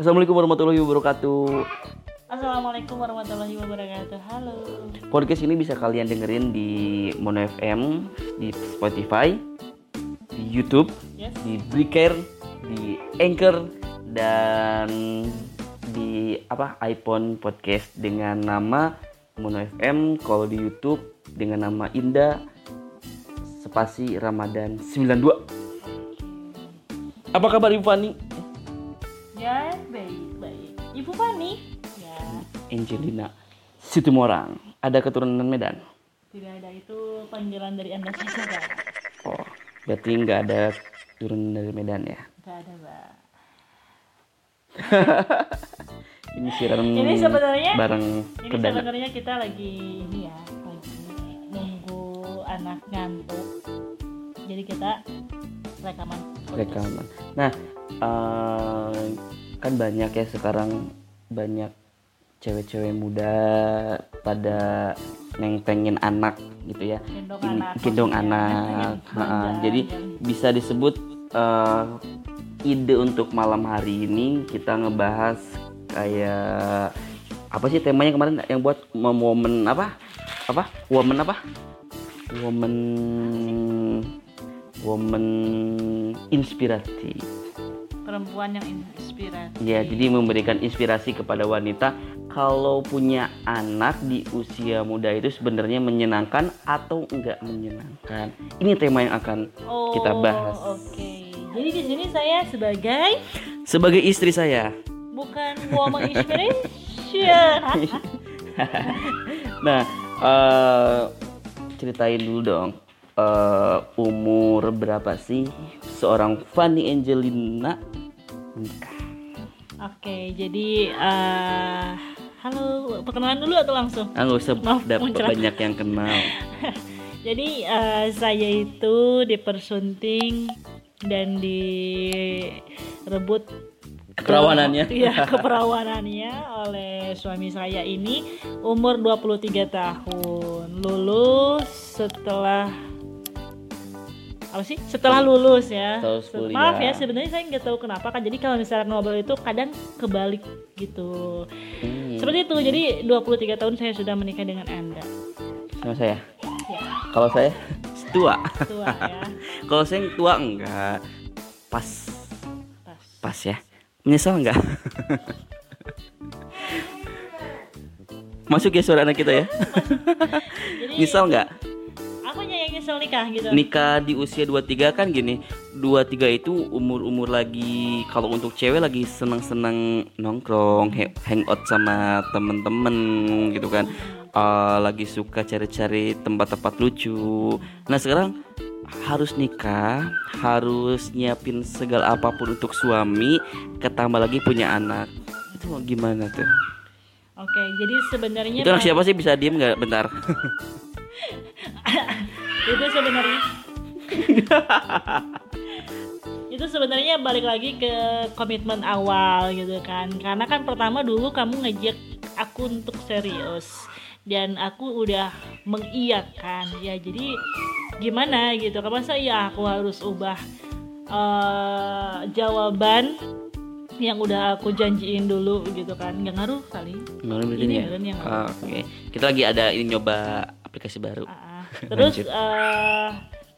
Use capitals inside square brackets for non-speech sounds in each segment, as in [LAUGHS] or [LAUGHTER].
Assalamualaikum warahmatullahi wabarakatuh. Assalamualaikum warahmatullahi wabarakatuh. Halo. Podcast ini bisa kalian dengerin di Mono FM, di Spotify, di YouTube, Yes. di Breaker, di Anchor dan di apa iPhone podcast dengan nama Mono FM. Kalau di YouTube dengan nama Indah Spasi Ramadan 92. Apa kabar Ibu Fani? Ya, baik, baik. Ibu Fani? Ya, Angelina Situmorang. Ada keturunan Medan? tidak ada itu panggilan dari Anda saja, Kak. Oh, berarti nggak ada turun dari Medan ya? Tidak ada, Mbak. [LAUGHS] Ini siaran Ini sebenarnya- bareng Ini sebenarnya kita lagi ini ya, lagi nunggu anak ngantuk. Jadi kita rekaman. rekaman. Nah, eh, kan banyak ya sekarang banyak cewek-cewek muda pada yang pengen anak gitu ya. Gendong anak. gendong maksudnya. anak. Ha, jadi bisa disebut eh, ide untuk malam hari ini kita ngebahas kayak apa sih temanya kemarin yang buat momen apa apa woman apa woman woman inspiratif perempuan yang inspiratif. ya jadi memberikan inspirasi kepada wanita kalau punya anak di usia muda itu sebenarnya menyenangkan atau enggak menyenangkan ini tema yang akan Oh, kita bahas. Oke. Jadi di sini saya sebagai sebagai istri saya bukan woman inspiration. [LAUGHS] nah eh, ceritain dulu dong eh, umur berapa sih seorang Fanny Angelina nikah Oke, jadi eh, halo, perkenalan dulu atau langsung? ah nggak usah Maaf, dapat muncrat. banyak yang kenal [LAUGHS] Jadi eh, saya itu dipersunting dan direbut ke- Keperawanannya. [LAUGHS] Iya, [LAUGHS] keperawanannya oleh suami saya ini umur 23 tahun. Lulus setelah apa sih? Setelah lulus ya. Setelah kuliah. Maaf ya, sebenarnya saya nggak tahu kenapa kan. Jadi kalau misalnya ngobrol itu kadang kebalik gitu. Hmm, Seperti itu. Jadi 23 tahun saya sudah menikah dengan Anda. sama saya Ya, kalau saya tua tua ya. [LAUGHS] kalau saya yang tua enggak pas Pas. pas ya menyesal enggak [LAUGHS] masuk ya suara anak kita ya Jadi [LAUGHS] misal enggak nyesel nikah gitu? nikah di usia 23 kan gini 23 itu umur-umur lagi kalau untuk cewek lagi seneng-seneng nongkrong hangout sama temen-temen gitu kan. Eh, lagi suka cari-cari tempat-tempat lucu. Nah sekarang harus nikah harus nyiapin segala apa pun untuk suami ketambah lagi punya anak. Itu gimana tuh? Oke, jadi sebenarnya itu anak siapa sih? Bisa diem nggak? Bentar [LAUGHS] itu sebenarnya. [LAUGHS] Itu sebenarnya balik lagi ke komitmen awal gitu kan. Karena kan pertama dulu kamu ngejek aku untuk serius. Dan aku udah mengiyakan. Ya jadi gimana gitu? Kan masa ya aku harus ubah eh, jawaban yang udah aku janjiin dulu gitu kan? Nggak ngaruh kali. Malam Ini ya? Yang Ah, Oke, kita lagi ada ini nyoba aplikasi baru. Ah. Terus eh,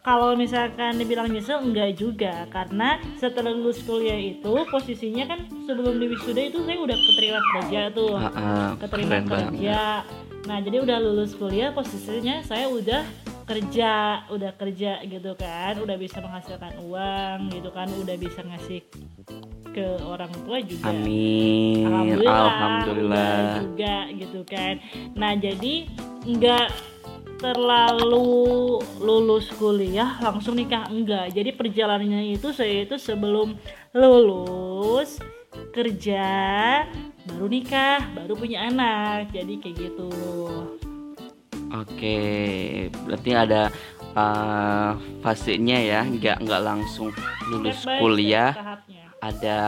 kalau misalkan dibilang nyesel enggak juga karena setelah lulus kuliah itu posisinya kan sebelum di wisuda itu saya udah keterima kerja tuh. Ah, ah, keterima keren banget. kerja. Nah, jadi udah lulus kuliah posisinya saya udah kerja, udah kerja gitu kan, udah bisa menghasilkan uang gitu kan, udah bisa ngasih ke orang tua juga. Amin. Alhamdulillah, Alhamdulillah. juga gitu kan. Nah jadi nggak terlalu lulus kuliah langsung nikah? Enggak. Jadi perjalanannya itu saya itu sebelum lulus kerja baru nikah baru punya anak. Jadi kayak gitu. Oke, berarti ada uh, fasenya ya, nggak nggak langsung lulus Step kuliah, ada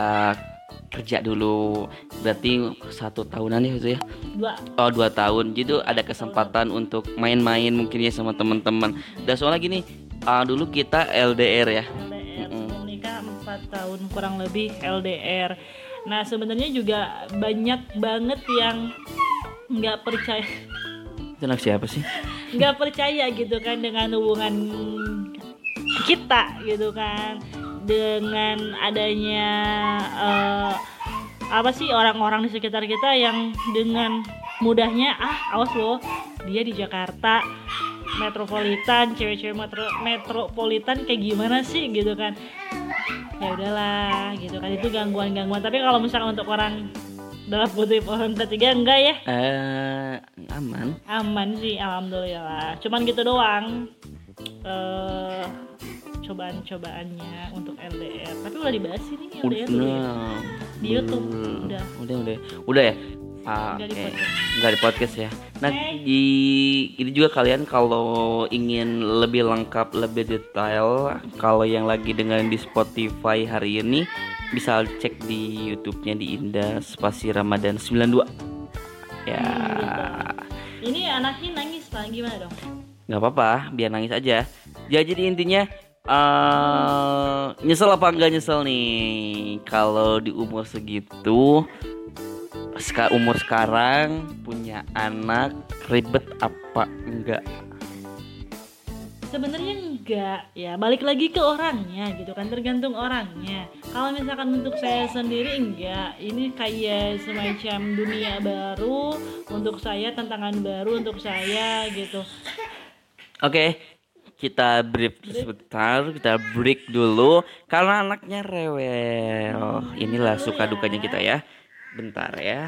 kerja dulu. Berarti satu tahunan ya itu ya? dua Oh dua tahun, jadi ada kesempatan untuk main-main mungkin ya sama teman-teman. Dan soalnya gini, uh, dulu kita LDR ya. LDR nikah 4 tahun kurang lebih LDR nah sebenarnya juga banyak banget yang nggak percaya [LAUGHS] Itu anak siapa sih? nggak percaya gitu kan dengan hubungan kita gitu kan dengan adanya eh, apa sih orang-orang di sekitar kita yang dengan mudahnya ah awas loh dia di Jakarta metropolitan cewek-cewek metro metropolitan kayak gimana sih? Gitu kan. Ya udahlah gitu kan. Itu gangguan-gangguan. Tapi kalau misalkan untuk orang dalam kutip orang ketiga enggak ya? Eh, aman. aman sih alhamdulillah. Cuman gitu doang. Eh cobaan-cobaannya untuk LDR tapi udah dibahas ini LDR dulu ya Udah. Di YouTube, udah. Udah, udah. Udah ya? Ah, oke. podcast. Nggak di podcast ya. Nah, Oke. di ini juga kalian kalau ingin lebih lengkap, lebih detail, kalau yang lagi dengerin di Spotify hari ini bisa cek di YouTube-nya di Indah Spasi Ramadan 92. Ya, ini anaknya nangis lah gimana dong nggak apa-apa, biar nangis aja. Ya, jadi intinya eh nyesel apa enggak nyesel nih? Kalau di umur segitu ska umur sekarang punya anak ribet apa enggak? Sebenarnya enggak ya. Balik lagi ke orangnya gitu kan tergantung orangnya. Kalau misalkan untuk saya sendiri enggak. Ini kayak semacam dunia baru untuk saya tantangan baru untuk saya gitu. Oke, kita brief sebentar, kita break dulu karena anaknya rewel. Inilah suka dukanya kita ya. Bentar ya.